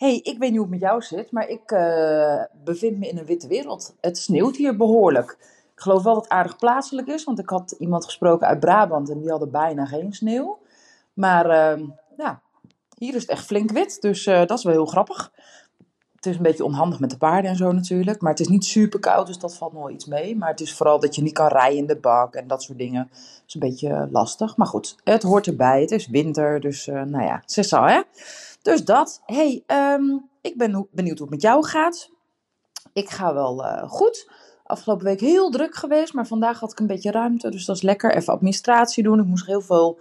Hey, ik weet niet hoe het met jou zit, maar ik uh, bevind me in een witte wereld. Het sneeuwt hier behoorlijk. Ik geloof wel dat het aardig plaatselijk is, want ik had iemand gesproken uit Brabant en die hadden bijna geen sneeuw. Maar uh, ja, hier is het echt flink wit, dus uh, dat is wel heel grappig. Het is een beetje onhandig met de paarden en zo natuurlijk. Maar het is niet super koud, dus dat valt nog iets mee. Maar het is vooral dat je niet kan rijden in de bak en dat soort dingen. Dat is een beetje lastig. Maar goed, het hoort erbij. Het is winter, dus nou ja, is zo hè. Dus dat. hey, um, ik ben benieuwd hoe het met jou gaat. Ik ga wel uh, goed. Afgelopen week heel druk geweest, maar vandaag had ik een beetje ruimte. Dus dat is lekker. Even administratie doen. Ik moest heel veel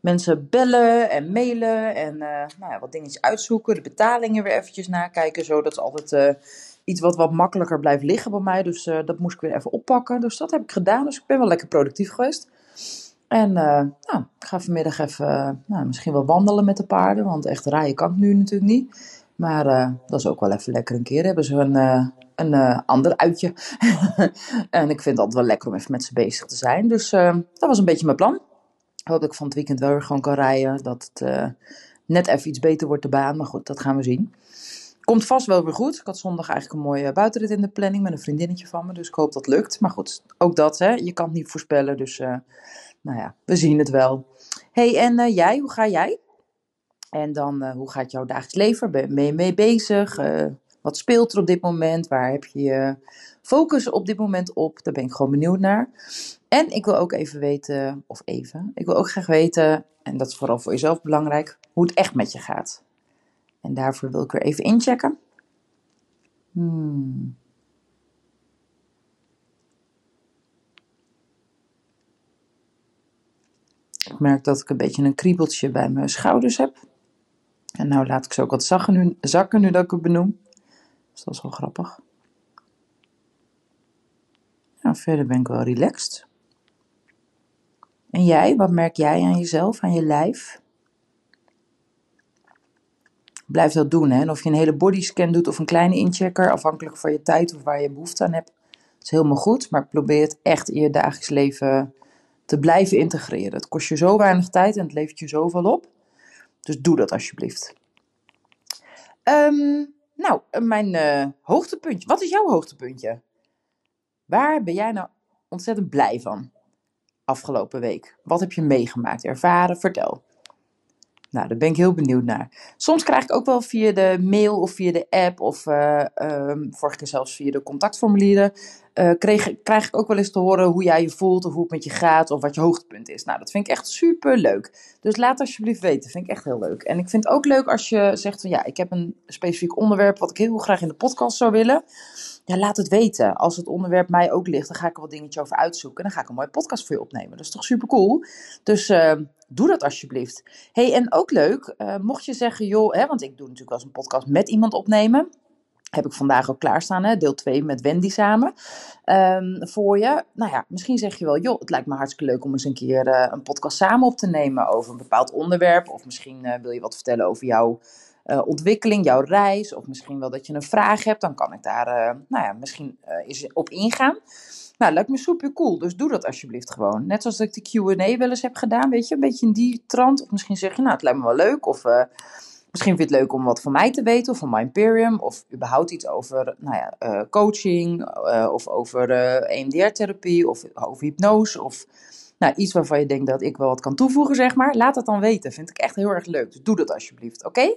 mensen bellen en mailen en uh, nou ja, wat dingetjes uitzoeken. De betalingen weer eventjes nakijken. Zo, dat is altijd uh, iets wat wat makkelijker blijft liggen bij mij. Dus dat moest ik weer even oppakken. Dus dat heb ik gedaan. Dus ik ben wel lekker productief geweest. En nou, ik ga vanmiddag even nou, misschien wel wandelen met de paarden. Want echt rijden kan ik nu natuurlijk niet. Maar dat is ook wel even lekker een keer. Hebben ze een, een ander uitje. en ik vind het altijd wel lekker om even met ze bezig te zijn. Dus dat was een beetje mijn plan dat ik van het weekend wel weer gewoon kan rijden. Dat het net even iets beter wordt de baan. Maar goed, dat gaan we zien. Komt vast wel weer goed. Ik had zondag eigenlijk een mooie buitenrit in de planning met een vriendinnetje van me. Dus ik hoop dat lukt. Maar goed, ook dat, hè. Je kan het niet voorspellen. Dus, nou ja, we zien het wel. hey, en uh, jij, hoe ga jij? En dan, hoe gaat jouw dagelijks leven? Ben je mee bezig? wat speelt er op dit moment? Waar heb je je focus op dit moment op? Daar ben ik gewoon benieuwd naar. En ik wil ook even weten, of even, ik wil ook graag weten, en dat is vooral voor jezelf belangrijk, hoe het echt met je gaat. En daarvoor wil ik weer even inchecken. Hmm. Ik merk dat ik een beetje een kriebeltje bij mijn schouders heb. En nou laat ik ze ook wat zakken nu, zakken nu dat ik het benoem. Dus dat is wel grappig. Nou, verder ben ik wel relaxed. En jij, wat merk jij aan jezelf, aan je lijf? Blijf dat doen. Hè? En of je een hele bodyscan doet of een kleine inchecker, afhankelijk van je tijd of waar je behoefte aan hebt, is helemaal goed. Maar probeer het echt in je dagelijks leven te blijven integreren. Het kost je zo weinig tijd en het levert je zoveel op. Dus doe dat alsjeblieft. Um, nou, mijn uh, hoogtepuntje. Wat is jouw hoogtepuntje? Waar ben jij nou ontzettend blij van? afgelopen week? Wat heb je meegemaakt, ervaren? Vertel. Nou, daar ben ik heel benieuwd naar. Soms krijg ik ook wel via de mail of via de app of uh, um, vorige keer zelfs via de contactformulieren. Kreeg, krijg ik ook wel eens te horen hoe jij je voelt of hoe het met je gaat of wat je hoogtepunt is. Nou, dat vind ik echt super leuk. Dus laat alsjeblieft weten. Vind ik echt heel leuk. En ik vind het ook leuk als je zegt van ja, ik heb een specifiek onderwerp wat ik heel graag in de podcast zou willen ja, laat het weten. Als het onderwerp mij ook ligt, dan ga ik er wat dingetje over uitzoeken. En dan ga ik een mooie podcast voor je opnemen. Dat is toch super cool? Dus uh, doe dat alsjeblieft. hey, en ook leuk, uh, mocht je zeggen, joh, hè, want ik doe natuurlijk wel eens een podcast met iemand opnemen. Heb ik vandaag ook klaarstaan, hè? deel 2 met Wendy samen. Um, voor je. Nou ja, misschien zeg je wel, joh, het lijkt me hartstikke leuk om eens een keer uh, een podcast samen op te nemen over een bepaald onderwerp. Of misschien wil je wat vertellen over jouw uh, ontwikkeling, jouw reis, of misschien wel dat je een vraag hebt, dan kan ik daar nou ja, misschien eens op ingaan. Nou, lijkt me super cool, dus doe dat alsjeblieft gewoon. Net zoals ik de Q&A wel eens heb gedaan, weet je, een beetje in die trant. Of misschien zeg je, nou, het lijkt me wel leuk, of misschien vind je het leuk om wat van mij te weten, of van My Imperium, of überhaupt iets over nou ja, coaching, of over EMDR-therapie, of over hypnose, of nou, iets waarvan je denkt dat ik wel wat kan toevoegen, zeg maar. Laat dat dan weten, vind ik echt heel erg leuk. Dus doe dat alsjeblieft, oké?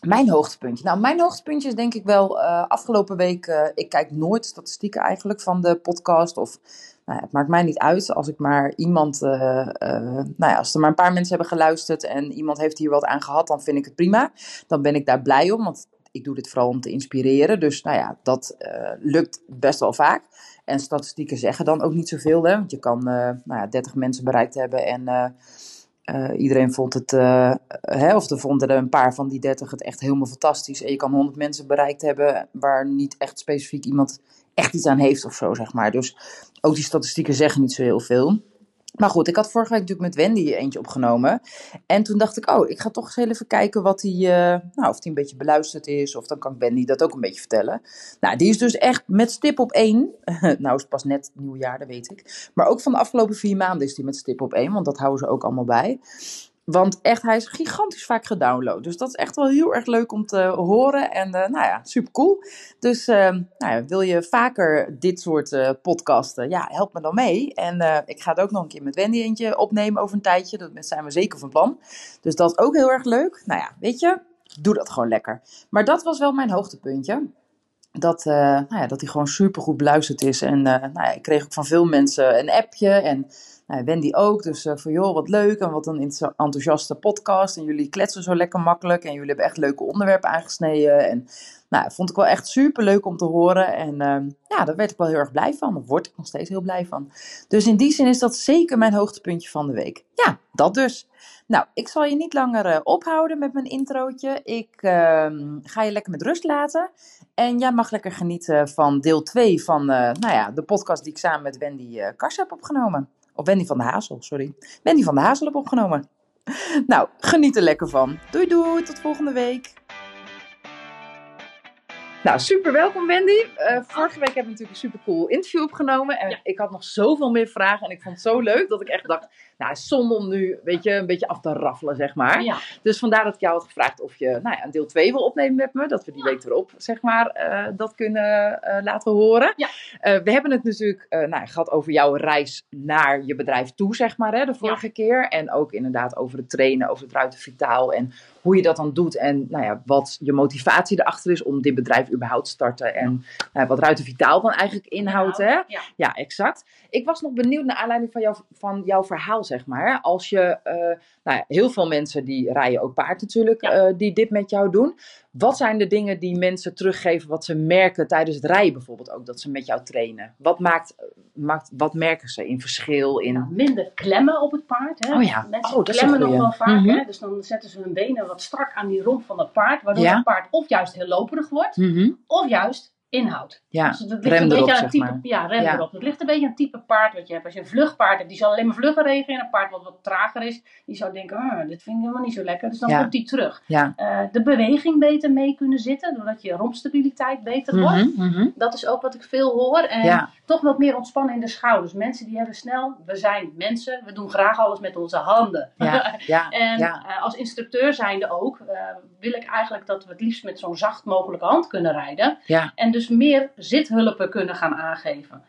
Mijn hoogtepuntje. Nou, mijn hoogtepuntje is denk ik wel uh, afgelopen week. Uh, ik kijk nooit statistieken eigenlijk van de podcast. Of nou het maakt mij niet uit als ik maar iemand. Uh, nou ja, als er maar een paar mensen hebben geluisterd en iemand heeft hier wat aan gehad, dan vind ik het prima. Dan ben ik daar blij om. Want ik doe dit vooral om te inspireren. Dus nou ja, dat lukt best wel vaak. En statistieken zeggen dan ook niet zoveel. Hè? Want je kan nou ja, 30 mensen bereikt hebben en eh, iedereen vond het, eh, of er vonden er een paar van die 30 het echt helemaal fantastisch. En je kan 100 mensen bereikt hebben waar niet echt specifiek iemand echt iets aan heeft of zo, zeg maar. Dus ook die statistieken zeggen niet zo heel veel. Maar goed, ik had vorige week natuurlijk met Wendy eentje opgenomen. En toen dacht ik, oh, ik ga toch eens even kijken wat die, eh, nou, of die een beetje beluisterd is. Of dan kan ik Wendy dat ook een beetje vertellen. Nou, die is dus echt met stip op één. nou, is het pas net nieuwjaar, dat weet ik. Maar ook van de afgelopen vier maanden is die met stip op één. Want dat houden ze ook allemaal bij. Want echt, hij is gigantisch vaak gedownload. Dus dat is echt wel heel erg leuk om te horen. En uh, nou ja, super cool. Dus uh, nou ja, wil je vaker dit soort uh, podcasten? Ja, help me dan mee. En ik ga het ook nog een keer met Wendy eentje opnemen over een tijdje. Dat zijn we zeker van plan. Dus dat is ook heel erg leuk. Nou ja, weet je, doe dat gewoon lekker. Maar dat was wel mijn hoogtepuntje. Dat, nou ja, dat hij gewoon super goed beluisterd is. En nou ja, ik kreeg ook van veel mensen een appje. En nou, Wendy ook. Dus uh, van joh, wat leuk en wat een enthousiaste podcast. En jullie kletsen zo lekker makkelijk. En jullie hebben echt leuke onderwerpen aangesneden. En nou, vond ik wel echt super leuk om te horen. En uh, ja, daar werd ik wel heel erg blij van. Daar word ik nog steeds heel blij van. Dus in die zin is dat zeker mijn hoogtepuntje van de week. Ja, dat dus. Nou, ik zal je niet langer uh, ophouden met mijn introotje. Ik ehm, ga je lekker met rust laten. En jij mag lekker genieten van deel 2 van uh, nou ja, de podcast die ik samen met Wendy Kars heb opgenomen. Of Wendy van de Hazel, sorry. Wendy van de Hazel heb opgenomen. Nou, geniet er lekker van. Doei doei, tot volgende week. Nou, super welkom Wendy. Uh, vorige week hebben we natuurlijk een super cool interview opgenomen. En ja. ik had nog zoveel meer vragen. En ik vond het zo leuk dat ik echt dacht, nou, zonde om nu weet je, een beetje af te raffelen, zeg maar. Ja. Dus vandaar dat ik jou had gevraagd of je nou ja, een deel 2 wil opnemen met me. Dat we die week erop, zeg maar, uh, dat kunnen uh, laten horen. Ja. we hebben het natuurlijk nou, gehad over jouw reis naar je bedrijf toe, zeg maar, hè, de vorige keer. En ook inderdaad over het trainen, over het ruiten vitaal en hoe je dat dan doet. En nou ja, wat je motivatie erachter is om dit bedrijf überhaupt te starten. En uh, wat Ruiten Vitaal dan eigenlijk inhoudt. Hè? Ja, exact. Ik was nog benieuwd naar aanleiding van, jou, van jouw verhaal, zeg maar. Als je, uh, nou ja, heel veel mensen die rijden ook paard natuurlijk, ja. uh, die dit met jou doen. Wat zijn de dingen die mensen teruggeven, wat ze merken tijdens het rijden bijvoorbeeld ook, dat ze met jou trainen? Wat, maakt, maakt, wat merken ze in verschil? In... Nou, minder klemmen op het paard. Hè? Oh ja, mensen oh, dat klemmen nog wel vaak. Mm -hmm. hè? Dus dan zetten ze hun benen wat strak aan die romp van het paard, waardoor ja. het paard of juist heel loperig wordt, mm -hmm. of juist inhoud. Ja, dus het ligt een beetje aan het type, maar. ja, rem Ja. erop. Het ligt een beetje aan het type paard wat je hebt. Als je een vluchtpaard hebt, die zal alleen maar vlugger reageren. Een paard wat wat trager is, die zou denken, ah, dit vind ik helemaal niet zo lekker. Dus dan Ja. komt die terug. Ja. Eh, de beweging beter mee kunnen zitten, doordat je rompstabiliteit beter wordt. Mhm, mhm. Dat is ook wat ik veel hoor. En toch wat meer ontspannen in de schouders. Mensen die hebben snel, we zijn mensen, we doen graag alles met onze handen. Ja, ja, En eh, als instructeur zijnde ook, eh, wil ik eigenlijk dat we het liefst met zo'n zacht mogelijke hand kunnen rijden. Ja, En dus meer zithulpen kunnen gaan aangeven.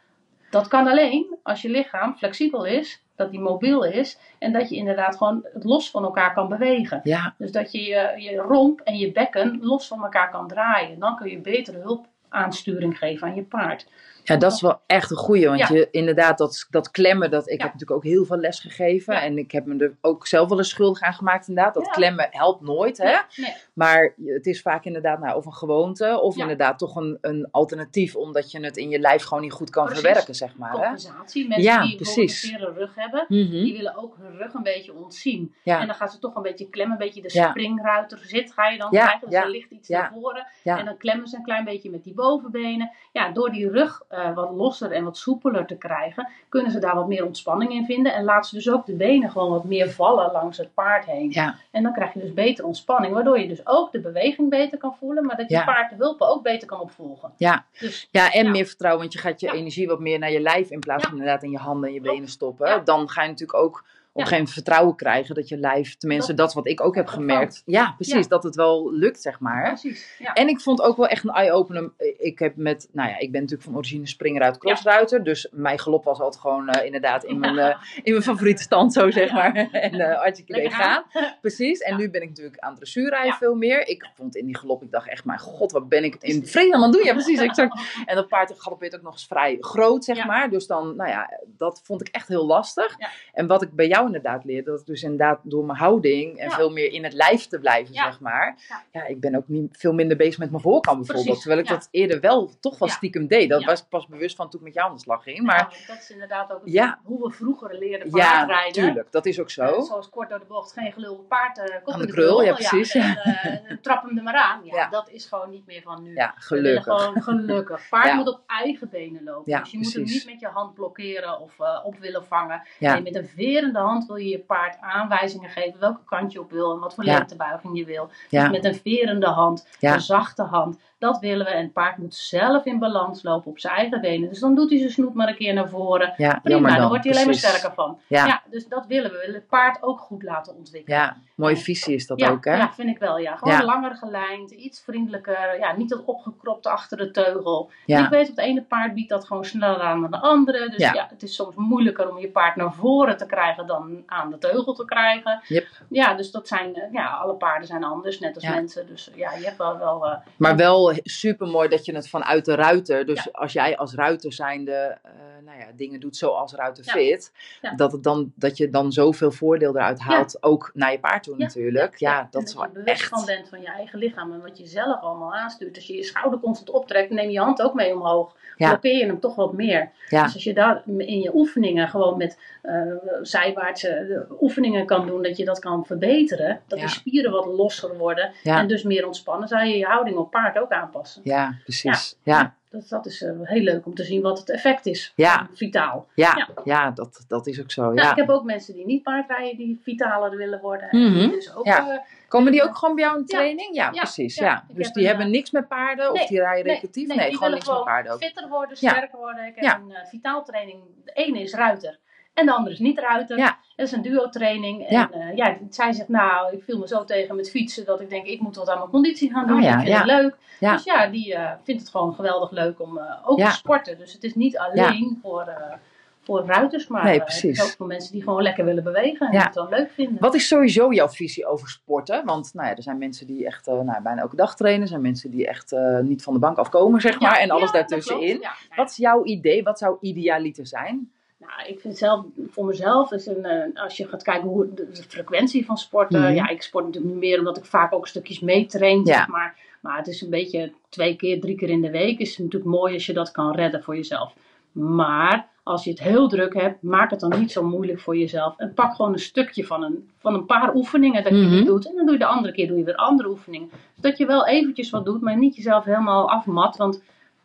Dat kan alleen als je lichaam flexibel is, dat die mobiel is en dat je inderdaad gewoon het los van elkaar kan bewegen. ja, Dus dat je je, je romp en je bekken los van elkaar kan draaien. Dan kun je betere hulpaansturing geven aan je paard. Ja, dat is wel echt een goeie. Want Ja. je, inderdaad, dat, dat klemmen, dat, ik Ja. heb natuurlijk ook heel veel les gegeven. Ja. En ik heb me er ook zelf wel eens schuldig aan gemaakt inderdaad. Dat klemmen helpt nooit, hè. Nee. Maar het is vaak inderdaad nou, of een gewoonte, of inderdaad toch een, een alternatief. Omdat je het in je lijf gewoon niet goed kan Precies. verwerken, zeg maar. Hè? Compensatie. Mensen die precies. een vere rug hebben, Mhm. die willen ook hun rug een beetje ontzien. En dan gaan ze toch een beetje klemmen, een beetje de springruiter zit ga je dan krijgen. Dus er ligt iets naar voren. En dan klemmen ze een klein beetje met die bovenbenen. Ja, door die rug eh, wat losser en wat soepeler te krijgen, kunnen ze daar wat meer ontspanning in vinden. En laten ze dus ook de benen gewoon wat meer vallen langs het paard heen. Ja, En dan krijg je dus beter ontspanning, waardoor je dus ook de beweging beter kan voelen, maar dat je Ja. paard de hulpen ook beter kan opvolgen. ja. Dus Ja, en Ja. meer vertrouwen, want je gaat je energie wat meer naar je lijf in plaats van inderdaad in je handen en je benen stoppen. Dan ga je natuurlijk ook een gegeven moment vertrouwen krijgen dat je lijf, tenminste dat, Dat- is wat ik ook heb gemerkt. Ja, precies, dat het wel lukt, zeg maar. precies. Ja. En ik vond ook wel echt een eye-opener. Ik heb met, nou ja, ik ben natuurlijk van origine springeruit crossruiter. Dus mijn galop was altijd gewoon eh, inderdaad in mijn, eh, in mijn favoriete stand, zo zeg maar. en uh, hartstikke idee Lekker gaan. Precies. En nu ben ik natuurlijk aan dressuurrijden Ja. veel meer. Ik vond in die galop, ik dacht echt, mijn god, wat ben ik in vredesnaam aan het doen? Ja, precies, exact. En dat paard galoppeert ook nog eens vrij groot, zeg maar. Dus dan, nou ja, dat vond ik echt heel lastig. En wat ik bij jou inderdaad leerde. Dat dus inderdaad door mijn houding en Ja. veel meer in het lijf te blijven, Ja. zeg maar. Ja. Ja. ik ben ook niet veel minder bezig met mijn voorkant bijvoorbeeld. Precies, Terwijl ik ja. dat eerder wel toch wel Ja. stiekem deed. Dat Ja. was pas bewust van toen ik met jou aan de slag ging. Maar dat is inderdaad ook het- Ja. hoe we vroeger leerden ja, paardrijden. tuurlijk. Dat is ook zo. Zoals kort door de bocht, geen gelul paard, kop Aan in de krul, ja, precies. en, eh, en trap hem er maar aan. Ja, Ja. dat is gewoon niet meer van nu. Ja, gelukkig. gewoon gelukkig. Paard Ja. moet op eigen benen lopen. Ja, dus je moet hem niet met je hand blokkeren of eh, op willen vangen. Ja. Nee, met een verende hand wil je je paard aanwijzingen geven welke kant je op wil en wat voor Ja. lentebuiging je wil. Ja. Dus met een verende hand, een zachte hand. Dat willen we. En het paard moet zelf in balans lopen op zijn eigen benen. Dus dan doet hij zijn snoet maar een keer naar voren. Ja, Prima, dan dan. wordt hij alleen maar sterker van. Ja. Ja. dus dat willen we. We willen het paard ook goed laten ontwikkelen. Ja, mooie visie is dat ja, ook, hè? ja, vind ik wel. Ja. Gewoon langer gelijnd, iets vriendelijker. Ja, niet dat opgekropt achter de teugel. Ja. Ik weet, het ene paard biedt dat gewoon sneller aan dan de andere. Dus Ja. het is soms moeilijker om je paard naar voren te krijgen dan aan de teugel te krijgen. Yep. Ja, dus dat zijn, eh, ja, alle paarden zijn anders, net als mensen. Dus ja, je hebt wel, wel eh, Maar wel super mooi dat je het vanuit de ruiter, dus Ja. als jij als ruiter zijnde eh, nou ja, dingen doet zoals ruiter Ja. fit, Ja. dat, het dan, dat je dan zoveel voordeel eruit haalt, ook naar je paard toe natuurlijk. Ja, dat is wel je echt. van bent van je eigen lichaam en wat je zelf allemaal aanstuurt. Als je je schouder constant optrekt, neem je hand ook mee omhoog. Ja. Blokkeer je hem toch wat meer. Ja. Dus als je daar in je oefeningen gewoon met eh zijwaartse eh, oefeningen kan doen, dat je dat kan verbeteren. Dat die spieren wat losser worden en dus meer ontspannen, zou je je houding op paard ook aanpassen. Ja, precies. Ja, Dat, dat is eh, heel leuk om te zien wat het effect is. Ja. Vitaal. ja, Ja. dat, dat is ook zo. Nou, Ja. ik heb ook mensen die niet paardrijden, die vitaler willen worden. En Mhm. die dus ook, Ja. eh, Komen die ook gewoon bij jou in Ja. training? Ja, Ja. precies. Ja. Ja. Dus heb die een, hebben eh, niks met paarden of die rijden recreatief? Nee, die gewoon willen niks met paarden ook. fitter worden, Ja. sterker worden. Ik heb Ja. een uh, vitaaltraining. De ene is ruiter en de andere is niet ruiter. Ja. Dat is een duo-training. En Ja. ja. ja, zij zegt, nou, ik viel me zo tegen met fietsen dat ik denk, ik moet wat aan mijn conditie gaan doen. Oh ja, ik vind ja. het leuk. Ja. Dus ja, die eh, vindt het gewoon geweldig leuk om eh, ook te sporten. Dus het is niet alleen voor, eh, voor ruiters, maar Nee, eh, precies. ook voor mensen die gewoon lekker willen bewegen en het wel leuk vinden. Wat is sowieso jouw visie over sporten? Want nou ja, er zijn mensen die echt nou, bijna elke dag trainen. Er zijn mensen die echt niet van de bank afkomen, zeg maar. En alles daartussenin. Wat is jouw idee? Wat zou idealiter zijn? Nou, ik vind zelf, voor mezelf, is een, eh, als je gaat kijken hoe de, de frequentie van sporten. Mhm. Ja, ik sport natuurlijk nu meer omdat ik vaak ook stukjes meetrain, Ja. zeg maar. Maar het is een beetje twee keer, drie keer in de week. Is natuurlijk mooi als je dat kan redden voor jezelf. Maar als je het heel druk hebt, maak het dan niet zo moeilijk voor jezelf. En pak gewoon een stukje van een, van een paar oefeningen dat je die doet. En dan doe je de andere keer doe je weer andere oefeningen. Zodat je wel eventjes wat doet, maar niet jezelf helemaal afmat. Want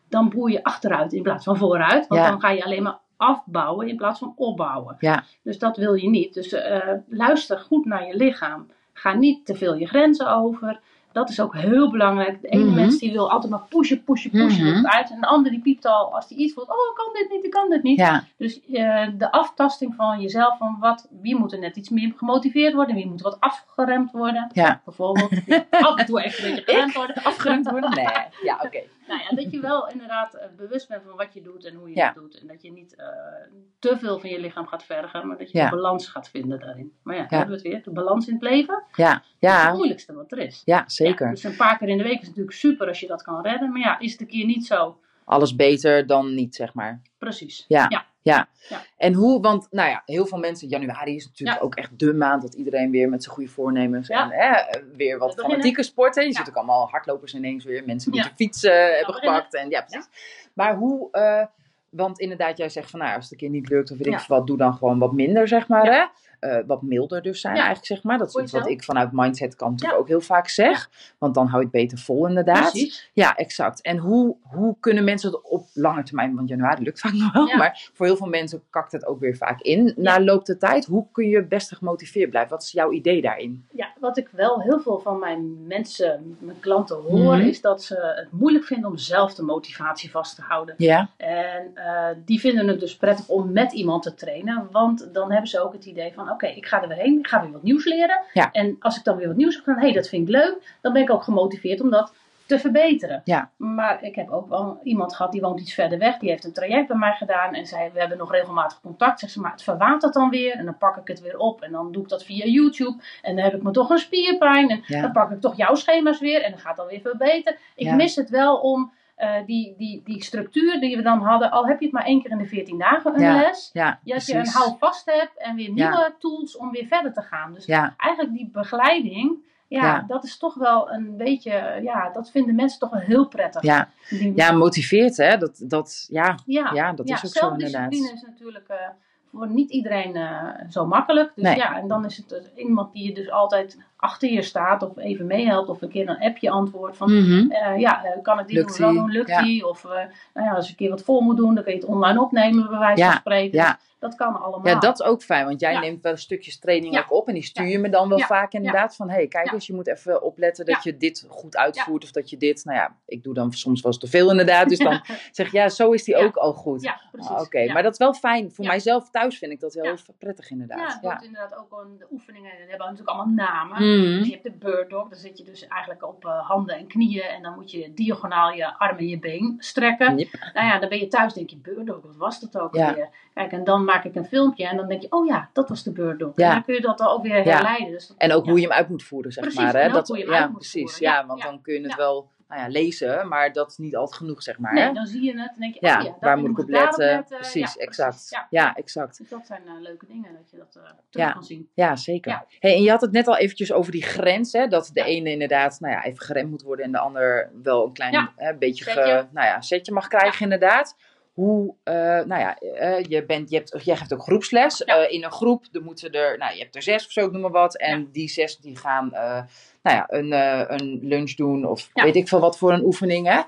dan boer je achteruit in plaats van vooruit. Want Ja. dan ga je alleen maar afbouwen in plaats van opbouwen. Ja. Dus dat wil je niet. Dus eh, luister goed naar je lichaam. Ga niet te veel je grenzen over. Dat is ook heel belangrijk. De ene Mhm. mens die wil altijd maar pushen, pushen, pushen Mhm. mm uit. En de ander die piept al als hij iets voelt. Oh, ik kan dit niet, ik kan dit niet. Ja, Dus eh, de aftasting van jezelf. Van wat, wie moet er net iets meer gemotiveerd worden. Wie moet wat afgeremd worden. Ja. Bijvoorbeeld. af en toe even een beetje geremd worden. afgeremd worden? Nee. Ja, oké. Nou ja, dat je wel inderdaad eh, bewust bent van wat je doet en hoe je Ja. het doet. En dat je niet eh, te veel van je lichaam gaat vergen, maar dat je Ja. de balans gaat vinden daarin. Maar ja, Ja. hebben we het weer. De balans in het leven Ja, is het ja, moeilijkste wat er is. ja zeker. Ja, dus een paar keer in de week is natuurlijk super als je dat kan redden. Maar ja, is het een keer niet zo? Alles beter dan niet, zeg maar. Precies. Ja. Ja. Ja. Ja. En hoe, want nou ja, heel veel mensen, januari is natuurlijk Ja. ook echt de maand dat iedereen weer met zijn goede voornemens en hè, weer wat fanatieke sporten. Je ziet ook allemaal hardlopers ineens weer, mensen die de fietsen hebben gepakt. En, ja, precies. Maar hoe, eh, want inderdaad, jij zegt van nou, als het een keer niet lukt of weet ik wat, doe dan gewoon wat minder, zeg maar. Hè? Eh, wat milder dus zijn Ja. eigenlijk, zeg maar. Dat is iets wat ik vanuit mindset kan natuurlijk Ja. ook heel vaak zeg. Want dan hou je het beter vol inderdaad. Precies. Ja, exact. En hoe, hoe kunnen mensen het op lange termijn, want januari lukt vaak nog wel, Ja. maar voor heel veel mensen kakt het ook weer vaak in na loop de tijd. Hoe kun je het beste gemotiveerd blijven? Wat is jouw idee daarin? Ja, wat ik wel heel veel van mijn mensen, mijn klanten hoor, Mhm. is dat ze het moeilijk vinden om zelf de motivatie vast te houden. Ja, En eh, die vinden het dus prettig om met iemand te trainen. Want dan hebben ze ook het idee van: oké, ik ga er weer heen, ik ga weer wat nieuws leren. Ja. En als ik dan weer wat nieuws heb gedaan, hé, hey, dat vind ik leuk. Dan ben ik ook gemotiveerd om dat te verbeteren. Ja. Maar ik heb ook wel iemand gehad die woont iets verder weg. Die heeft een traject bij mij gedaan. En zei: We hebben nog regelmatig contact. Zegt ze: Maar het verwatert dan weer. En dan pak ik het weer op. En dan doe ik dat via YouTube. En dan heb ik me toch een spierpijn. En Ja. dan pak ik toch jouw schema's weer. En dan gaat het dan weer verbeteren. Ik Ja. mis het wel om. Eh, die, die, die structuur die we dan hadden, al heb je het maar één keer in de 14 dagen een Ja, les, Ja, dat je een houvast hebt en weer Ja. nieuwe tools om weer verder te gaan. Dus Ja, eigenlijk die begeleiding, ja, Ja. dat is toch wel een beetje, ja, dat vinden mensen toch wel heel prettig. ja. Ja motiveert hè. Dat, dat, ja, ja, ja, dat is ook zo zelfdiscipline inderdaad. is natuurlijk eh, voor niet iedereen eh, zo makkelijk. Dus Nee. ja, en dan is het dus iemand die je dus altijd achter je staat of even meehelpt of een keer een appje antwoordt van Mhm. eh, ja, eh, kan ik die Lukt doen, lukt Ja. die? Of nou ja, als je een keer wat vol moet doen, dan kun je het online opnemen, bij wijze Ja, van spreken. ja. Dat kan allemaal. Ja, dat is ook fijn, want jij Ja. neemt wel stukjes training ook op en die stuur je me dan wel vaak inderdaad van, hé, hey, kijk eens, je moet even opletten dat je dit goed uitvoert of dat je dit, nou ja, ik doe dan soms wel eens te veel inderdaad, dus dan zeg je, ja, zo is die ook al goed. Ja, precies. Ah, Oké, Ja. maar dat is wel fijn. Voor mijzelf thuis vind ik dat heel prettig inderdaad. Ja. wordt inderdaad ook een, de oefeningen die hebben natuurlijk allemaal namen. Mhm. Dus je hebt de bird dog, dan zit je dus eigenlijk op eh, handen en knieën en dan moet je diagonaal je arm en je been strekken. Yep. Nou ja, dan ben je thuis, denk je, bird dog, wat was dat ook Ja. alweer? Kijk, en dan maak ik een filmpje en dan denk je, oh ja, dat was de dog. Ja. En dan kun je dat dan ook weer Ja. herleiden. Dus dat- En ook ja. hoe je hem uit moet voeren, zeg Precies, maar. Hè? Dat, hoe je hem ja, precies. voeren. Ja, Ja, want dan kun je het wel nou ja, lezen, maar dat is niet altijd genoeg, zeg maar. Nee, hè? dan zie je het en denk je, Ja, oh ja, waar moet ik op letten? daarop Precies, exact. Ja. Ja, exact. Dus dat zijn eh, leuke dingen, dat je dat eh, terug kan zien. Ja, zeker. Hey, en je had het net al eventjes over die grens, hè? dat de ene inderdaad nou ja, even geremd moet worden en de ander wel een klein hè, beetje Setje. Ge, nou ja, setje mag krijgen, inderdaad. Hoe, eh, nou ja, eh, je bent, je hebt, jij geeft ook groepsles. Ja. Eh, in een groep, er moeten er, nou, je hebt er zes of zo, ik noem maar wat. En die zes die gaan, nou ja, een, een lunch doen of Ja. weet ik veel wat voor een oefening, hè.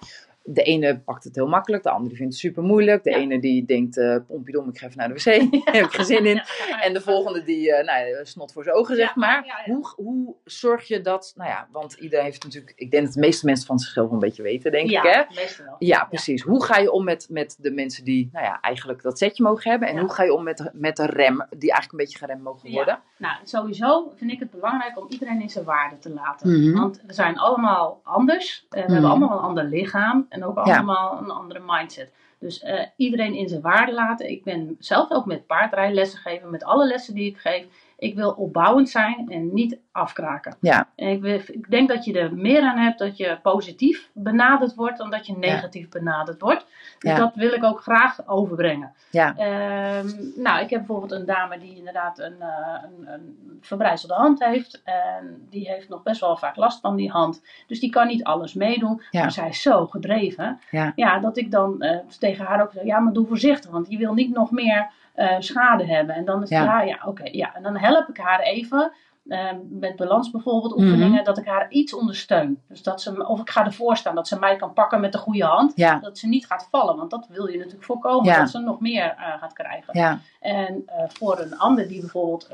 De ene pakt het heel makkelijk, de andere vindt het super moeilijk. De Ja. ene die denkt, eh pompidom, ik ga even naar de wc, daar heb ik geen zin in. En de volgende die, eh, nou ja, snot voor zijn ogen, zeg maar. Hoe, hoe zorg je dat, nou ja, want iedereen heeft natuurlijk, ik denk dat de meeste mensen van zichzelf wel een beetje weten, denk ja, ik, hè? wel. Ja, precies. Hoe ga je om met, met de mensen die, nou ja, eigenlijk dat setje mogen hebben? En hoe ga je om met, met de rem, die eigenlijk een beetje geremd mogen worden? Nou, sowieso vind ik het belangrijk om iedereen in zijn waarde te laten. Mhm. Want we zijn allemaal anders. We Mhm. hebben allemaal een ander lichaam en ook Ja. allemaal een andere mindset. Dus eh, iedereen in zijn waarde laten. Ik ben zelf ook met paardrijlessen geven, met alle lessen die ik geef. Ik wil opbouwend zijn en niet afkraken. Ja, En ik, wil- ik denk dat je er meer aan hebt dat je positief benaderd wordt dan dat je negatief benaderd wordt. Dus Ja. dat wil ik ook graag overbrengen. ja, Ehm, nou, ik heb bijvoorbeeld een dame die inderdaad een, eh, een, een verbrijzelde hand heeft. En die heeft nog best wel vaak last van die hand. Dus die kan niet alles meedoen. Ja. Maar zij is zo gedreven. Ja. dat ik dan eh, tegen haar ook zeg, ja, maar doe voorzichtig. Want je wil niet nog meer eh, schade hebben. En dan is Ja. ja, ja, oké. ja. En dan help ik haar even. eh, met balans bijvoorbeeld, Mhm. oefeningen, dat ik haar iets ondersteun. Dus dat ze, of ik ga ervoor staan, dat ze mij kan pakken met de goede hand. ja, Dat ze niet gaat vallen, want dat wil je natuurlijk voorkomen, Ja. dat ze nog meer eh, gaat krijgen. ja, En voor een ander die bijvoorbeeld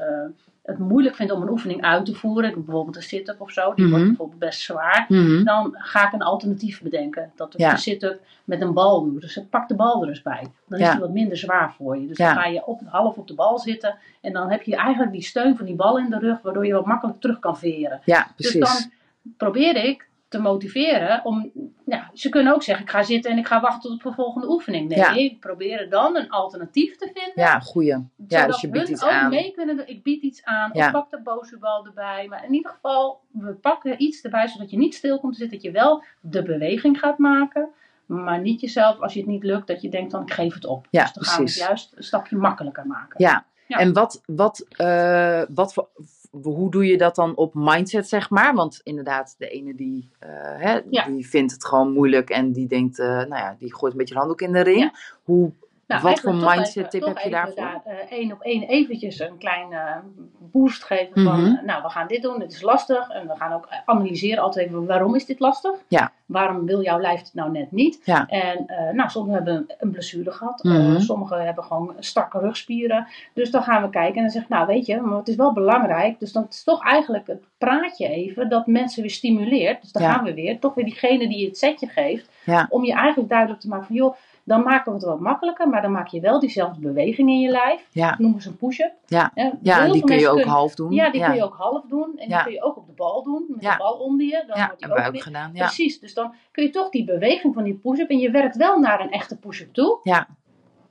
het moeilijk vindt om een oefening uit te voeren, ik heb bijvoorbeeld een sit-up of zo, die Mhm. wordt bijvoorbeeld best zwaar, Mhm. dan ga ik een alternatief bedenken. Dat ik Ja. een sit-up met een bal doe. Dus pak de bal er eens bij. Dan is die wat minder zwaar voor je. Dus Ja. dan ga je op, half op de bal zitten en dan heb je eigenlijk die steun van die bal in de rug, waardoor je wat makkelijk terug kan veren. ja, Dus precies. dan probeer ik te motiveren om. Ja, ze kunnen ook zeggen: ik ga zitten en ik ga wachten tot de volgende oefening. Nee, Ja. ik probeer dan een alternatief te vinden. Ja, goeie. Ja, dus je biedt iets ook aan. mee kunnen. Ik bied iets aan. Ja. Of pak de bozurbal erbij. Maar in ieder geval, we pakken iets erbij zodat je niet stil komt te zitten. Dat je wel de beweging gaat maken. Maar niet jezelf, als je het niet lukt, dat je denkt dan ik geef het op. Ja, dus dan gaan we het precies. juist een stapje makkelijker maken. Ja. Ja. En wat, wat, eh, wat voor, hoe doe je dat dan op mindset, zeg maar? Want inderdaad, de ene die, eh, hè, Ja. die vindt het gewoon moeilijk en die denkt, eh, nou ja, die gooit een beetje handdoek in de ring. Ja. Hoe, Nou, wat voor mindset tip heb je daarvoor? daar, eh, één op één eventjes een klein eh, boost geven van, Mhm. eh, nou, we gaan dit doen, dit is lastig. En we gaan ook analyseren altijd even, waarom is dit lastig? Ja. Waarom wil jouw lijf het nou net niet? Ja. En nou, sommigen hebben een blessure gehad, eh, Mhm. sommigen hebben gewoon strakke rugspieren. Dus dan gaan we kijken en dan zeg ik, nou weet je, maar het is wel belangrijk. Dus dan is toch eigenlijk het praatje even dat mensen weer stimuleert. Dus dan Ja. gaan we weer, toch weer diegene die het setje geeft, om je eigenlijk duidelijk te maken van, joh, dan maken we het wat makkelijker, maar dan maak je wel diezelfde beweging in je lijf. Ja, Noemen ze een push-up. Ja. Ja die kun je ook kunnen- half doen. Ja, die ja. kun je ook half doen. En die kun je ook op de bal doen, met de bal onder je. Dan Ja, wordt die hebben wij ook gedaan. Ja. Precies, dus dan kun je toch die beweging van die push-up en je werkt wel naar een echte push-up toe. Ja.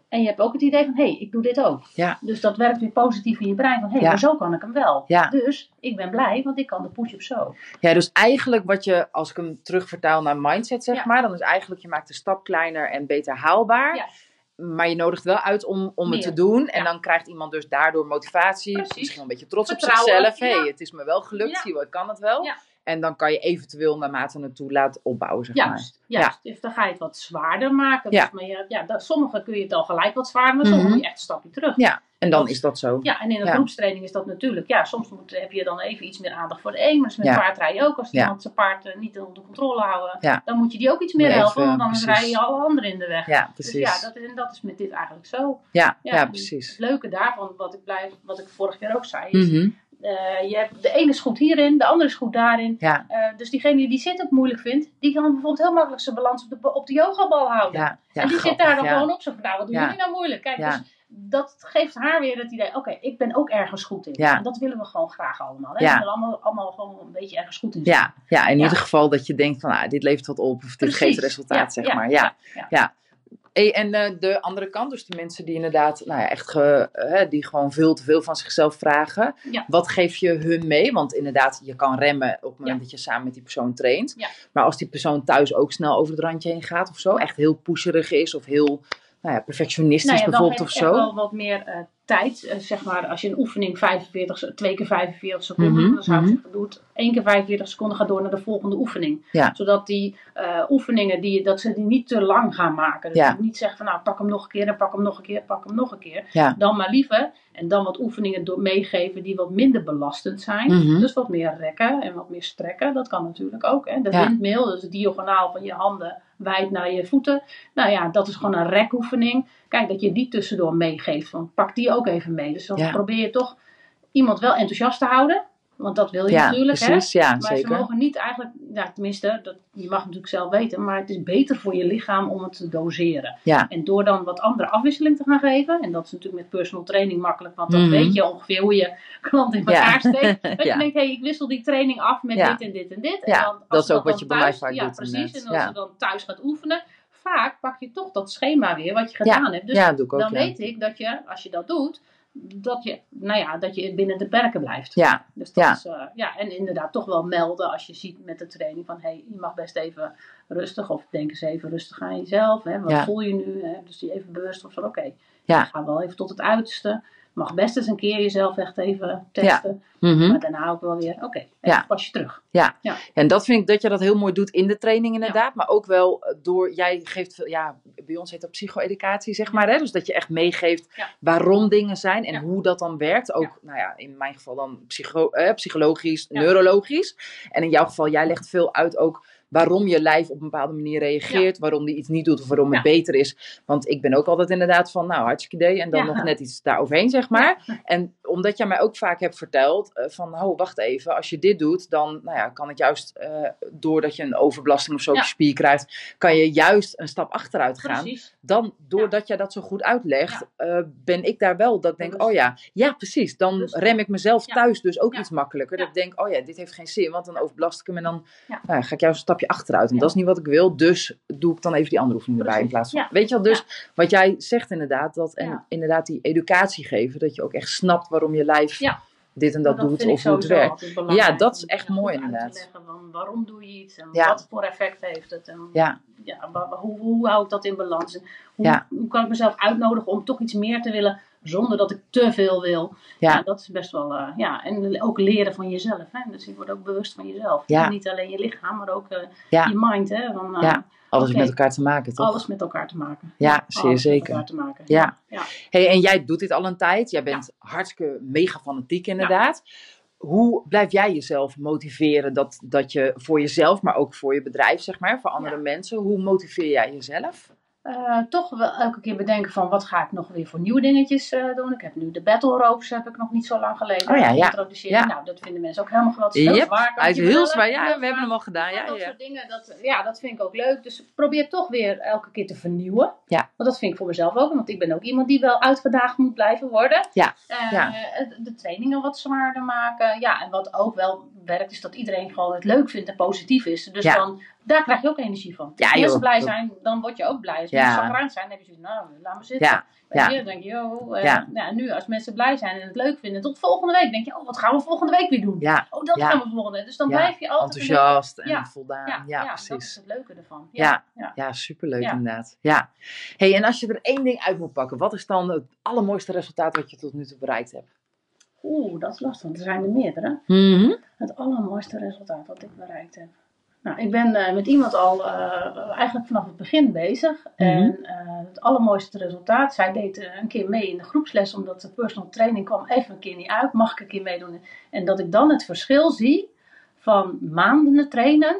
En je hebt ook het idee van, hé, hey, ik doe dit ook. Ja. Dus dat werkt weer positief in je brein. Van, hé, hey, Ja. maar zo kan ik hem wel. Ja. Dus ik ben blij, want ik kan de push-up zo. Ja, dus eigenlijk wat je, als ik hem terugvertaal naar mindset, zeg maar, dan is eigenlijk je maakt de stap kleiner en beter haalbaar. Maar je nodigt wel uit om, om het te doen. En dan krijgt iemand dus daardoor motivatie. Precies. Misschien een beetje trots op zichzelf. Hé, Ja. het is me wel gelukt. Zie je wel, ik kan het wel. Ja. En dan kan je eventueel naarmate het toe laat opbouwen, zeg maar. Juist, juist. Dus dan ga je het wat zwaarder maken. Ja. Dus, maar ja, ja, dat, sommige kun je het al gelijk wat zwaarder, maar sommige Mhm. moet je echt een stapje terug. Ja, en dan Dat- is dat zo. Ja, en in een Ja. groepstraining is dat natuurlijk, ja, soms moet, heb je dan even iets meer aandacht voor de een, maar met Ja. paardrijden ook. Als Ja. iemand zijn paard eh, niet onder controle houden, Ja. dan moet je die ook iets meer je helpen, want anders precies. rij je alle anderen in de weg. Ja, Dus precies. ja, dat, en dat is met dit eigenlijk zo. ja, ja, Ja, precies. Het leuke daarvan, wat ik, blijf, wat ik vorige keer ook zei, is, Mhm. Eh, je hebt, de ene is goed hierin, de andere is goed daarin. Ja, Eh, dus diegene die zit ook moeilijk vindt, die kan bijvoorbeeld heel makkelijk zijn balans op de, op de yogabal houden. ja, ja. en die zit daar dan gewoon op. Zo van, nou, wat doen jullie nou moeilijk? Kijk, dus dat geeft haar weer het idee, oké, ik ben ook ergens goed in. En dat willen we gewoon graag allemaal. Hè? We willen allemaal, allemaal gewoon een beetje ergens goed in zijn. Ja, ja, in ieder geval dat je denkt van, ah, dit levert wat op of dit Precies. geeft resultaat, zeg maar. Ja, ja. Hey, en eh, de andere kant, dus de mensen die inderdaad, nou ja, echt, ge, eh, die gewoon veel te veel van zichzelf vragen. Ja. Wat geef je hun mee? Want inderdaad, je kan remmen op het moment Ja. dat je samen met die persoon traint. Ja. Maar als die persoon thuis ook snel over het randje heen gaat of zo, echt heel pusherig is of heel, nou ja, perfectionistisch Nou ja, dan bijvoorbeeld of zo. echt wel wat meer eh, tijd. Eh, zeg maar, als je een oefening 45, se- twee keer 45 seconden Mhm, doet, dan zou ik mhm. zeggen, doe het één keer 45 seconden, ga door naar de volgende oefening. Ja. Zodat die eh, oefeningen, die, dat ze die niet te lang gaan maken. Dus Ja. niet zeggen van, nou, pak hem nog een keer en pak hem nog een keer, pak hem nog een keer. Dan maar liever. En dan wat oefeningen door meegeven die wat minder belastend zijn. Mhm. Dus wat meer rekken en wat meer strekken. Dat kan natuurlijk ook. Hè. De windmill, dus het diagonaal van je handen wijd naar je voeten. Nou ja, dat is gewoon een rekoefening. Kijk, dat je die tussendoor meegeeft. Want pak die ook even mee. Dus dan Ja. probeer je toch iemand wel enthousiast te houden. Want dat wil je Ja, natuurlijk. Hè. Ja, Maar ze zeker. mogen niet eigenlijk, ja, tenminste, dat, je mag natuurlijk zelf weten, maar het is beter voor je lichaam om het te doseren. Ja. En door dan wat andere afwisseling te gaan geven, en dat is natuurlijk met personal training makkelijk, want dan Mhm. weet je ongeveer hoe je klant in Ja. elkaar steekt. Dat je denkt, hé, hey, ik wissel die training af met dit en dit en dit. En dan, als dat is ze ook wat je bij mij vaak ja, doet precies. En als Ja. ze dan thuis gaat oefenen, vaak pak je toch dat schema weer wat je gedaan hebt. Dus ja, dat doe ik ook. dan weet ik dat je, als je dat doet, dat je, nou ja, dat je binnen de perken blijft. Ja, Dus dat Ja. is, eh, ja, en inderdaad toch wel melden als je ziet met de training van, hé, hey, je mag best even rustig, of denk eens even rustig aan jezelf, hè, wat Ja. voel je nu, hè, dus die even bewust van, oké, Ja. ga wel even tot het uiterste, mag best eens een keer jezelf echt even testen, Mhm. maar daarna ook wel weer, oké, Ja. pas je terug. En dat vind ik dat je dat heel mooi doet in de training inderdaad. Maar ook wel eh, door, jij geeft, veel- ja, bij ons heet dat psycho-educatie zeg maar. Hè? Dus dat je echt meegeeft Ja. waarom dingen zijn en Ja. hoe dat dan werkt. Ook, Ja. nou ja, in mijn geval dan psycho, eh, psychologisch, Ja. neurologisch. En in jouw geval, jij legt veel uit ook waarom je lijf op een bepaalde manier reageert. Waarom die iets niet doet of waarom het beter is. Want ik ben ook altijd inderdaad van, nou hartstikke idee. En dan nog net iets daaroverheen zeg maar. En omdat jij mij ook vaak hebt verteld eh, van, oh wacht even, als je dit doet, dan nou ja, kan het juist, eh, doordat je een overbelasting of zo op Ja. je spier krijgt, kan je juist een stap achteruit gaan. Precies. Dan, doordat jij dat zo goed uitlegt, eh, ben ik daar wel dat ik denk, oh ja, ja precies, dan rem ik mezelf thuis dus ook iets makkelijker. Dat ik denk, oh ja, dit heeft geen zin, want dan overbelast ik hem en dan nou ga ik juist een stapje achteruit. En dat is niet wat ik wil, dus doe ik dan even die andere oefening erbij in plaats van. Weet je wel, dus wat jij zegt inderdaad, dat, en inderdaad die educatie geven, dat je ook echt snapt waarom je lijf Ja. dit en dat, Maar doet of hoe het werkt. Ja, dat is echt mooi inderdaad. van waarom doe je iets en Ja. wat voor effect heeft het. En Ja. ja, hoe, hoe hou ik dat in balans? En Hoe, Ja. hoe kan ik mezelf uitnodigen om toch iets meer te willen zonder dat ik te veel wil? Ja. Ja, dat is best wel, eh, ja, en ook leren van jezelf. Hè? Dus je wordt ook bewust van jezelf. Ja. Niet alleen je lichaam, maar ook eh, Ja. je mind. Hè? Van, eh, Ja, Alles met elkaar te maken, toch? Alles met elkaar te maken. Ja, zeer alles zeker. Met elkaar te maken. Ja. ja. Hey, en jij doet dit al een tijd. Jij bent hartstikke mega fanatiek inderdaad. Hoe blijf jij jezelf motiveren dat, dat je voor jezelf, maar ook voor je bedrijf, zeg maar, voor andere mensen, hoe motiveer jij jezelf? Eh, toch wel elke keer bedenken van wat ga ik nog weer voor nieuwe dingetjes eh, doen. Ik heb nu de battle ropes heb ik nog niet zo lang geleden Oh ja, ja. geïntroduceerd. Ja. Nou, dat vinden mensen ook helemaal geweldig. Heel Yep, zwaar. heel. Ja, we hebben hem al gedaan. Ja, dat ja. soort dingen, dat, ja, dat vind ik ook leuk. Dus probeer toch weer elke keer te vernieuwen. Ja. Want dat vind ik voor mezelf ook. Want ik ben ook iemand die wel uitgedaagd moet blijven worden. Ja, Eh, ja. De trainingen wat zwaarder maken. Ja, en wat ook wel werkt, is dat iedereen gewoon het leuk vindt en positief is. Dus Ja. dan, daar krijg je ook energie van. Ja, Als mensen joh. blij zijn, dan word je ook blij. Als mensen chagrijnig zijn, dan heb je zoiets, nou, laat me zitten. Ja, ja. dan denk je, oh, eh, Ja. nu als mensen blij zijn en het leuk vinden, tot volgende week denk je, oh, wat gaan we volgende week weer doen? Ja, Oh, dat gaan we volgende week. Dus dan blijf je altijd enthousiast en voldaan. Ja, ja, dat is precies. het leuke ervan. Ja. ja. Ja, superleuk inderdaad. Ja. Hey, en als je er één ding uit moet pakken, wat is dan het allermooiste resultaat wat je tot nu toe bereikt hebt? Oeh, dat is lastig, want er zijn er meerdere. Mhm. Het allermooiste resultaat wat ik bereikt heb. Nou, ik ben eh, met iemand al eh, eigenlijk vanaf het begin bezig. Mhm. En eh, het allermooiste resultaat, zij deed een keer mee in de groepsles, omdat de personal training kwam even een keer niet uit. Mag ik een keer meedoen? En dat ik dan het verschil zie van maanden trainen.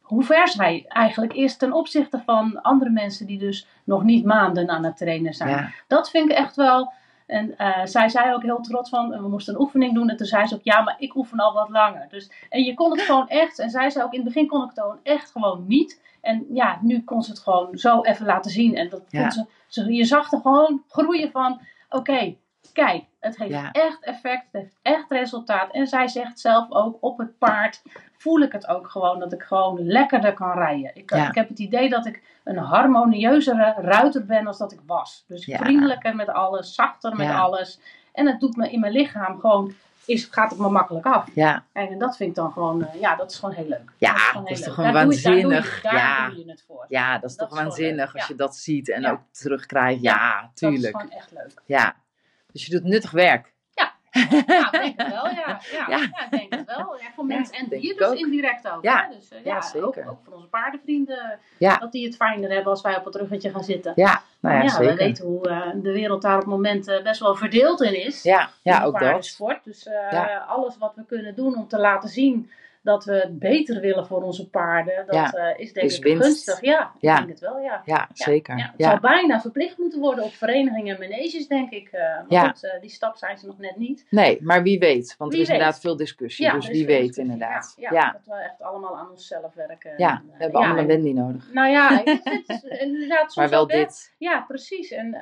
hoe ver zij eigenlijk is ten opzichte van andere mensen die dus nog niet maanden aan het trainen zijn. Ja. Dat vind ik echt wel. En eh, zij zei ook heel trots van, we moesten een oefening doen. En toen zei ze ook, ja, maar ik oefen al wat langer. Dus, en je kon het gewoon echt. En zij zei ook, in het begin kon ik het gewoon echt gewoon niet. En ja, nu kon ze het gewoon zo even laten zien. En dat Ja. vond ze, ze, je zag er gewoon groeien van, oké, kijk, het heeft Ja. echt effect. Het heeft echt resultaat. En zij zegt zelf ook, op het paard voel ik het ook gewoon. Dat ik gewoon lekkerder kan rijden. Ik, Ja. ik heb het idee dat ik een harmonieuzere ruiter ben als dat ik was. Dus Ja. vriendelijker met alles, zachter met alles. En het doet me in mijn lichaam gewoon, is, gaat het me makkelijk af. Ja. En dat vind ik dan gewoon, eh, ja, dat is gewoon heel leuk. Ja, dat is, dat toch gewoon Daar doe je- daar doe je- waanzinnig. Daar Ja. doe je het voor. ja, dat is Dat toch is waanzinnig als je dat ziet en Ja. ook terugkrijgt. Ja, Dat is tuurlijk. gewoon echt leuk. Ja. Dus je doet nuttig werk. Ja, ik denk het wel, ja. Ja, Ja. ja. ik denk het wel. Ja, voor Ja, mensen en denk dier ik dus ook. indirect ook. Ja. hè. Dus, eh, Ja, ja, zeker. Ook, ook voor onze paardenvrienden. Ja. Dat die het fijner hebben als wij op het ruggetje gaan zitten. Ja, nou ja, ja, zeker. we weten hoe eh, de wereld daar op het moment eh, best wel verdeeld in is. Ja, ja ook dat. Dus Ja. alles wat we kunnen doen om te laten zien dat we het beter willen voor onze paarden, dat Ja. eh, is denk Is ik winst. gunstig. Ja, Ja. ik denk het wel, ja. Ja, zeker. Ja, het Ja. zou bijna verplicht moeten worden op verenigingen en maneges, denk ik. eh maar Ja. goed, eh, die stap zijn ze nog net niet. Nee, maar wie weet. Want Wie er is inderdaad veel discussie. Ja, dus wie weet discussie. inderdaad. Ja, Ja, ja, ja. dat we echt allemaal aan onszelf werken. we En, eh, hebben ja, allemaal een en- Wendy nodig. Nou ja, het is, inderdaad soms Maar wel dit. Ja, precies. En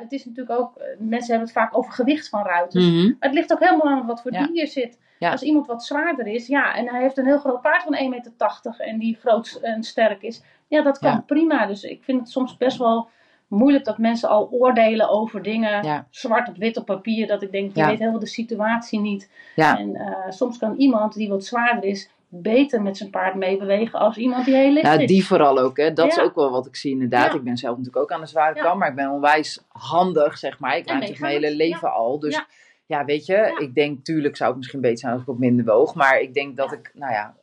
het is natuurlijk ook, mensen hebben het vaak over gewicht van ruiters. Maar het ligt ook helemaal aan wat voor Ja. dier zit. Ja. Als iemand wat zwaarder is, ja, en hij heeft een heel groot paard van 1,80 meter en die groot en sterk is, ja, dat kan Ja. prima. Dus ik vind het soms best wel moeilijk dat mensen al oordelen over dingen, Ja. zwart op wit op papier, dat ik denk, je weet helemaal de situatie niet. En eh, soms kan iemand die wat zwaarder is, beter met zijn paard meebewegen als iemand die heel licht Ja, is. die vooral ook. Hè. Dat is ook wel wat ik zie inderdaad. Ja. Ik ben zelf natuurlijk ook aan de zware Ja. kant. Maar ik ben onwijs handig, zeg maar. Ik rijd natuurlijk mijn hele leven al. Dus ja, weet je. Ja. Ik denk, tuurlijk zou het misschien beter zijn als ik op minder woog. Maar ik denk dat ik, nou ja,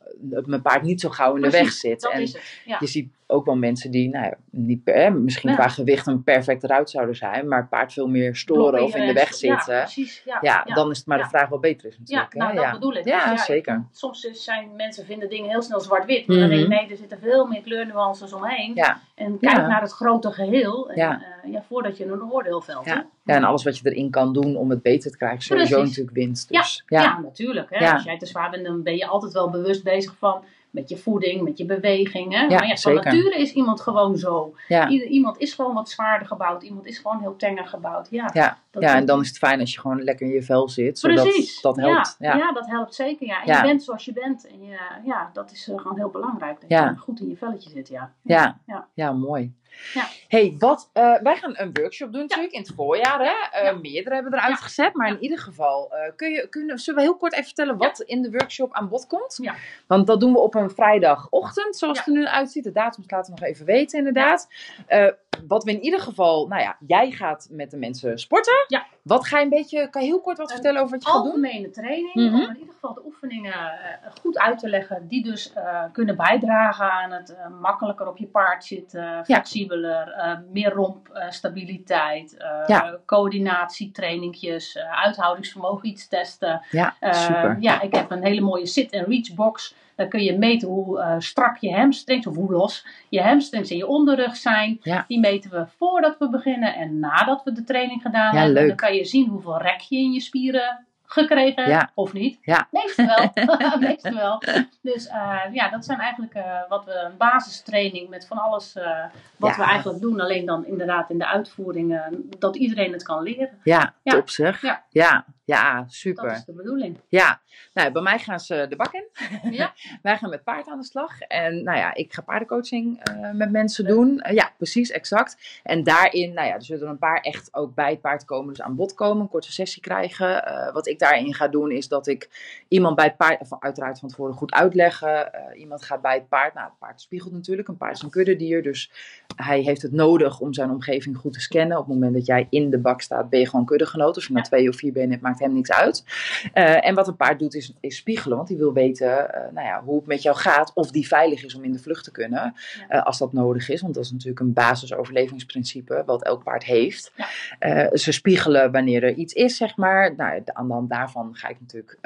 mijn paard niet zo gauw in de weg zit. En het. Ja. je ziet ook wel mensen die, nou ja, niet per, hè, misschien Ja. qua gewicht een perfect eruit zouden zijn. Maar het paard veel meer storen of in de weg Ja, zitten. Ja, precies. Ja, dan is het maar de Ja. vraag wat beter is Ja, natuurlijk. nou, hè. dat ja. bedoel ik. Ja, Dus zeker. Soms zijn mensen vinden dingen heel snel zwart-wit. Maar dan Mhm. denk ik, nee, er zitten veel meer kleurnuances omheen. Ja, En kijk Ja. naar het grote geheel. En, Ja. eh, ja, voordat je een oordeel velt. ja. ja, en alles wat je erin kan doen om het beter te krijgen, sowieso Precies. natuurlijk winst. Ja, Dus, ja. ja. natuurlijk. Hè? Ja. Als jij te zwaar bent, dan ben je altijd wel bewust bezig van met je voeding, met je beweging. Hè? Ja, maar ja, van nature is iemand gewoon zo. Ja. Iemand is gewoon wat zwaarder gebouwd. Iemand is gewoon heel tenger gebouwd. Ja, Ja. Dat- ja, en dan is het fijn als je gewoon lekker in je vel zit. Zodat Precies. dat helpt. Ja, Ja. ja. dat helpt zeker. Ja. En Ja. je bent zoals je bent. En je, ja, dat is eh, gewoon heel belangrijk. Dat je goed in je velletje zit. Ja. Ja. Ja. Ja, mooi. Ja. hey, wat, eh, wij gaan een workshop doen natuurlijk in het voorjaar. Hè? Eh. Meerdere hebben we eruit gezet. Maar in ieder geval, kun je, kunnen, zullen we heel kort even vertellen wat in de workshop aan bod komt? Ja. Want dat doen we op een vrijdagochtend, zoals het er nu uitziet. De datums laten we nog even weten inderdaad. Wat we in ieder geval, nou ja, jij gaat met de mensen sporten. Ja. Wat ga je een beetje, kan je heel kort wat Een vertellen over wat je gaat doen? Algemene training. Mhm. Om in ieder geval de oefeningen eh, goed uit te leggen. Die dus eh, kunnen bijdragen aan het eh, makkelijker op je paard zitten. Flexibeler. eh, meer rompstabiliteit. Ja. coördinatietrainingjes. eh, uithoudingsvermogen iets testen. Ja, Eh, super. ja, ik heb een hele mooie sit-and-reach box. Daar kun je meten hoe eh, strak je hamstrings, of hoe los je hamstrings en je onderrug zijn. Ja. Die meten we voordat we beginnen en nadat we de training gedaan Ja, hebben. leuk. Dan kan je zien hoeveel rek je in je spieren gekregen hebt, Ja. of niet. Ja. Meestal wel. Meestal wel. Dus eh, ja, dat zijn eigenlijk eh, wat we, een basistraining met van alles wat Ja. we eigenlijk doen. Alleen dan inderdaad in de uitvoering, dat iedereen het kan leren. Ja, Ja. top zeg. Ja. Ja. Ja, Dat super. is de bedoeling. Ja, nou, bij mij gaan ze de bak in. Ja. Wij gaan met paard aan de slag. En nou ja, ik ga paardencoaching eh, met mensen doen. Eh, ja, precies, exact. En daarin, nou ja, er zullen een paar echt ook bij het paard komen, dus aan bod komen, een korte sessie krijgen. Eh, wat ik daarin ga doen, is dat ik iemand bij het paard, of uiteraard van tevoren goed uitleggen. Iemand gaat bij het paard, nou, het paard spiegelt natuurlijk. Een paard is een kuddedier, dus hij heeft het nodig om zijn omgeving goed te scannen. Op het moment dat jij in de bak staat, ben je gewoon kuddegenoot. Als je maar Ja. twee of vier benen hebt, maakt hem niks uit. Eh, en wat een paard doet, is, is spiegelen. Want die wil weten eh, nou ja, hoe het met jou gaat. Of die veilig is om in de vlucht te kunnen. eh, als dat nodig is. Want dat is natuurlijk een basisoverlevingsprincipe. Wat elk paard heeft. Ja. Ze spiegelen wanneer er iets is, zeg maar. Nou, de- aan de hand daarvan ga ik natuurlijk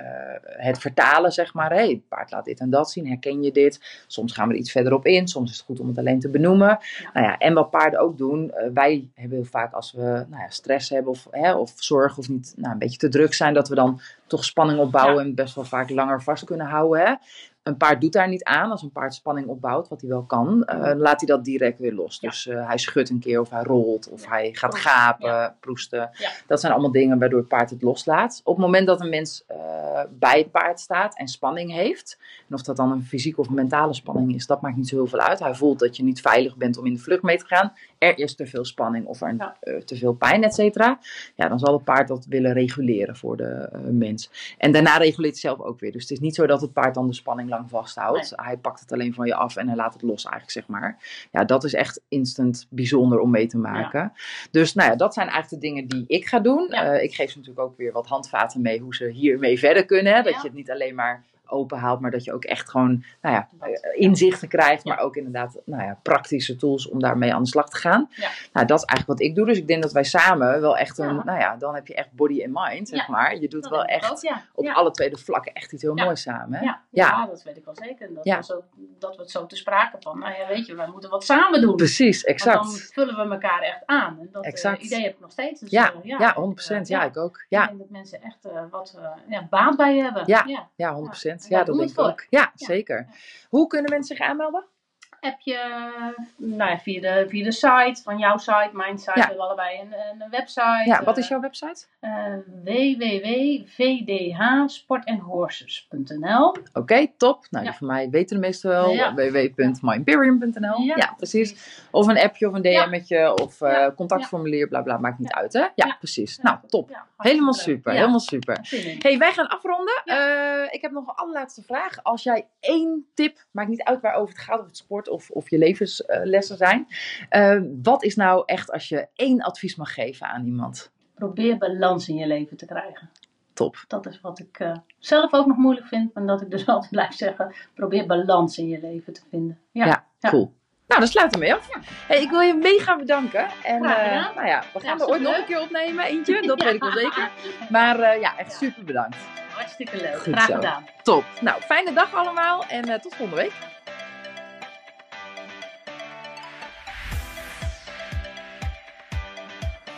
het vertalen, zeg maar. Hey, het paard laat dit en dat zien. Herken je dit? Soms gaan we er iets verder op in. Soms is het goed om het alleen te benoemen. Nou ja, en wat paarden ook doen. wij hebben heel vaak als we nou ja, stress hebben of, hè, of zorg of niet nou, een beetje te druk zijn. Dat we dan toch spanning opbouwen en best wel vaak langer vast kunnen houden. Hè? Een paard doet daar niet aan. Als een paard spanning opbouwt, wat hij wel kan, dan laat hij dat direct weer los. Ja. Dus eh, hij schudt een keer of hij rolt of Ja. hij gaat gapen, ja. proesten. Dat zijn allemaal dingen waardoor het paard het loslaat. Op het moment dat een mens eh, bij het paard staat en spanning heeft, en of dat dan een fysieke of mentale spanning is, dat maakt niet zo heel veel uit. Hij voelt dat je niet veilig bent om in de vlucht mee te gaan. Er is te veel spanning of er te veel pijn, et cetera. Ja, dan zal het paard dat willen reguleren voor de mens. En daarna reguleert hij zelf ook weer. Dus het is niet zo dat het paard dan de spanning lang vasthoudt. Hij pakt het alleen van je af en hij laat het los eigenlijk, zeg maar. Ja, dat is echt instant bijzonder om mee te maken. Dus nou ja, dat zijn eigenlijk de dingen die ik ga doen. Ja. Eh, ik geef ze natuurlijk ook weer wat handvaten mee hoe ze hiermee verder kunnen. Hè? Dat je het niet alleen maar openhaalt, maar dat je ook echt gewoon nou ja, inzichten krijgt, maar ook inderdaad nou ja, praktische tools om daarmee aan de slag te gaan. Ja. Nou, dat is eigenlijk wat ik doe. Dus ik denk dat wij samen wel echt een, nou ja, dan heb je echt body and mind, zeg maar. Je doet wel echt op alle twee de vlakken echt iets heel moois samen. Hè? Ja, dat weet ik wel zeker. Dat, was ook, dat wordt zo te sprake van, nou ja, weet je, wij moeten wat samen doen. Precies, exact. Want dan vullen we elkaar echt aan. En dat eh, exact. Idee heb ik nog steeds. Dus ja, eh, ja, 100%. Eh, ja, ik ook. Ja. Ik denk dat mensen echt wat ja, baat bij hebben. Ja, ja. 100%. Ja, ja dat denk ik ook. Ja, zeker. Hoe kunnen mensen zich aanmelden? Heb je nou ja, via, de, via de site, van jouw site, mijn site, Ja. hebben we allebei een, een website. Ja, wat eh, is jouw website? eh, www.vdhsportandhorses.nl Oké, top. Nou, Ja. mij weten de meesten wel. Ja. www.myimperium.nl Ja, precies. Of een appje of een. DM'tje of eh, contactformulier, bla bla, maakt niet uit hè? Ja, precies. Nou, top. Helemaal super, helemaal super. hey, wij gaan afronden. Eh, ik heb nog een allerlaatste vraag. Als jij één tip, maakt niet uit waarover het gaat, of het sport of, of je levenslessen zijn. eh, wat is nou echt als je één advies mag geven aan iemand? Probeer balans in je leven te krijgen. Top. Dat is wat ik eh, zelf ook nog moeilijk vind. En dat ik dus altijd blijf zeggen. Probeer balans in je leven te vinden. Ja, Ja, Ja. cool. Nou, dan sluiten we mee af. Hey, ik wil je mega bedanken. En eh, nou ja, we gaan er ooit nog een keer opnemen, eentje. Dat weet ik wel zeker. Maar ja, echt super bedankt. Hartstikke leuk. Goed Graag zo. gedaan. Top. Nou, fijne dag allemaal en tot volgende week.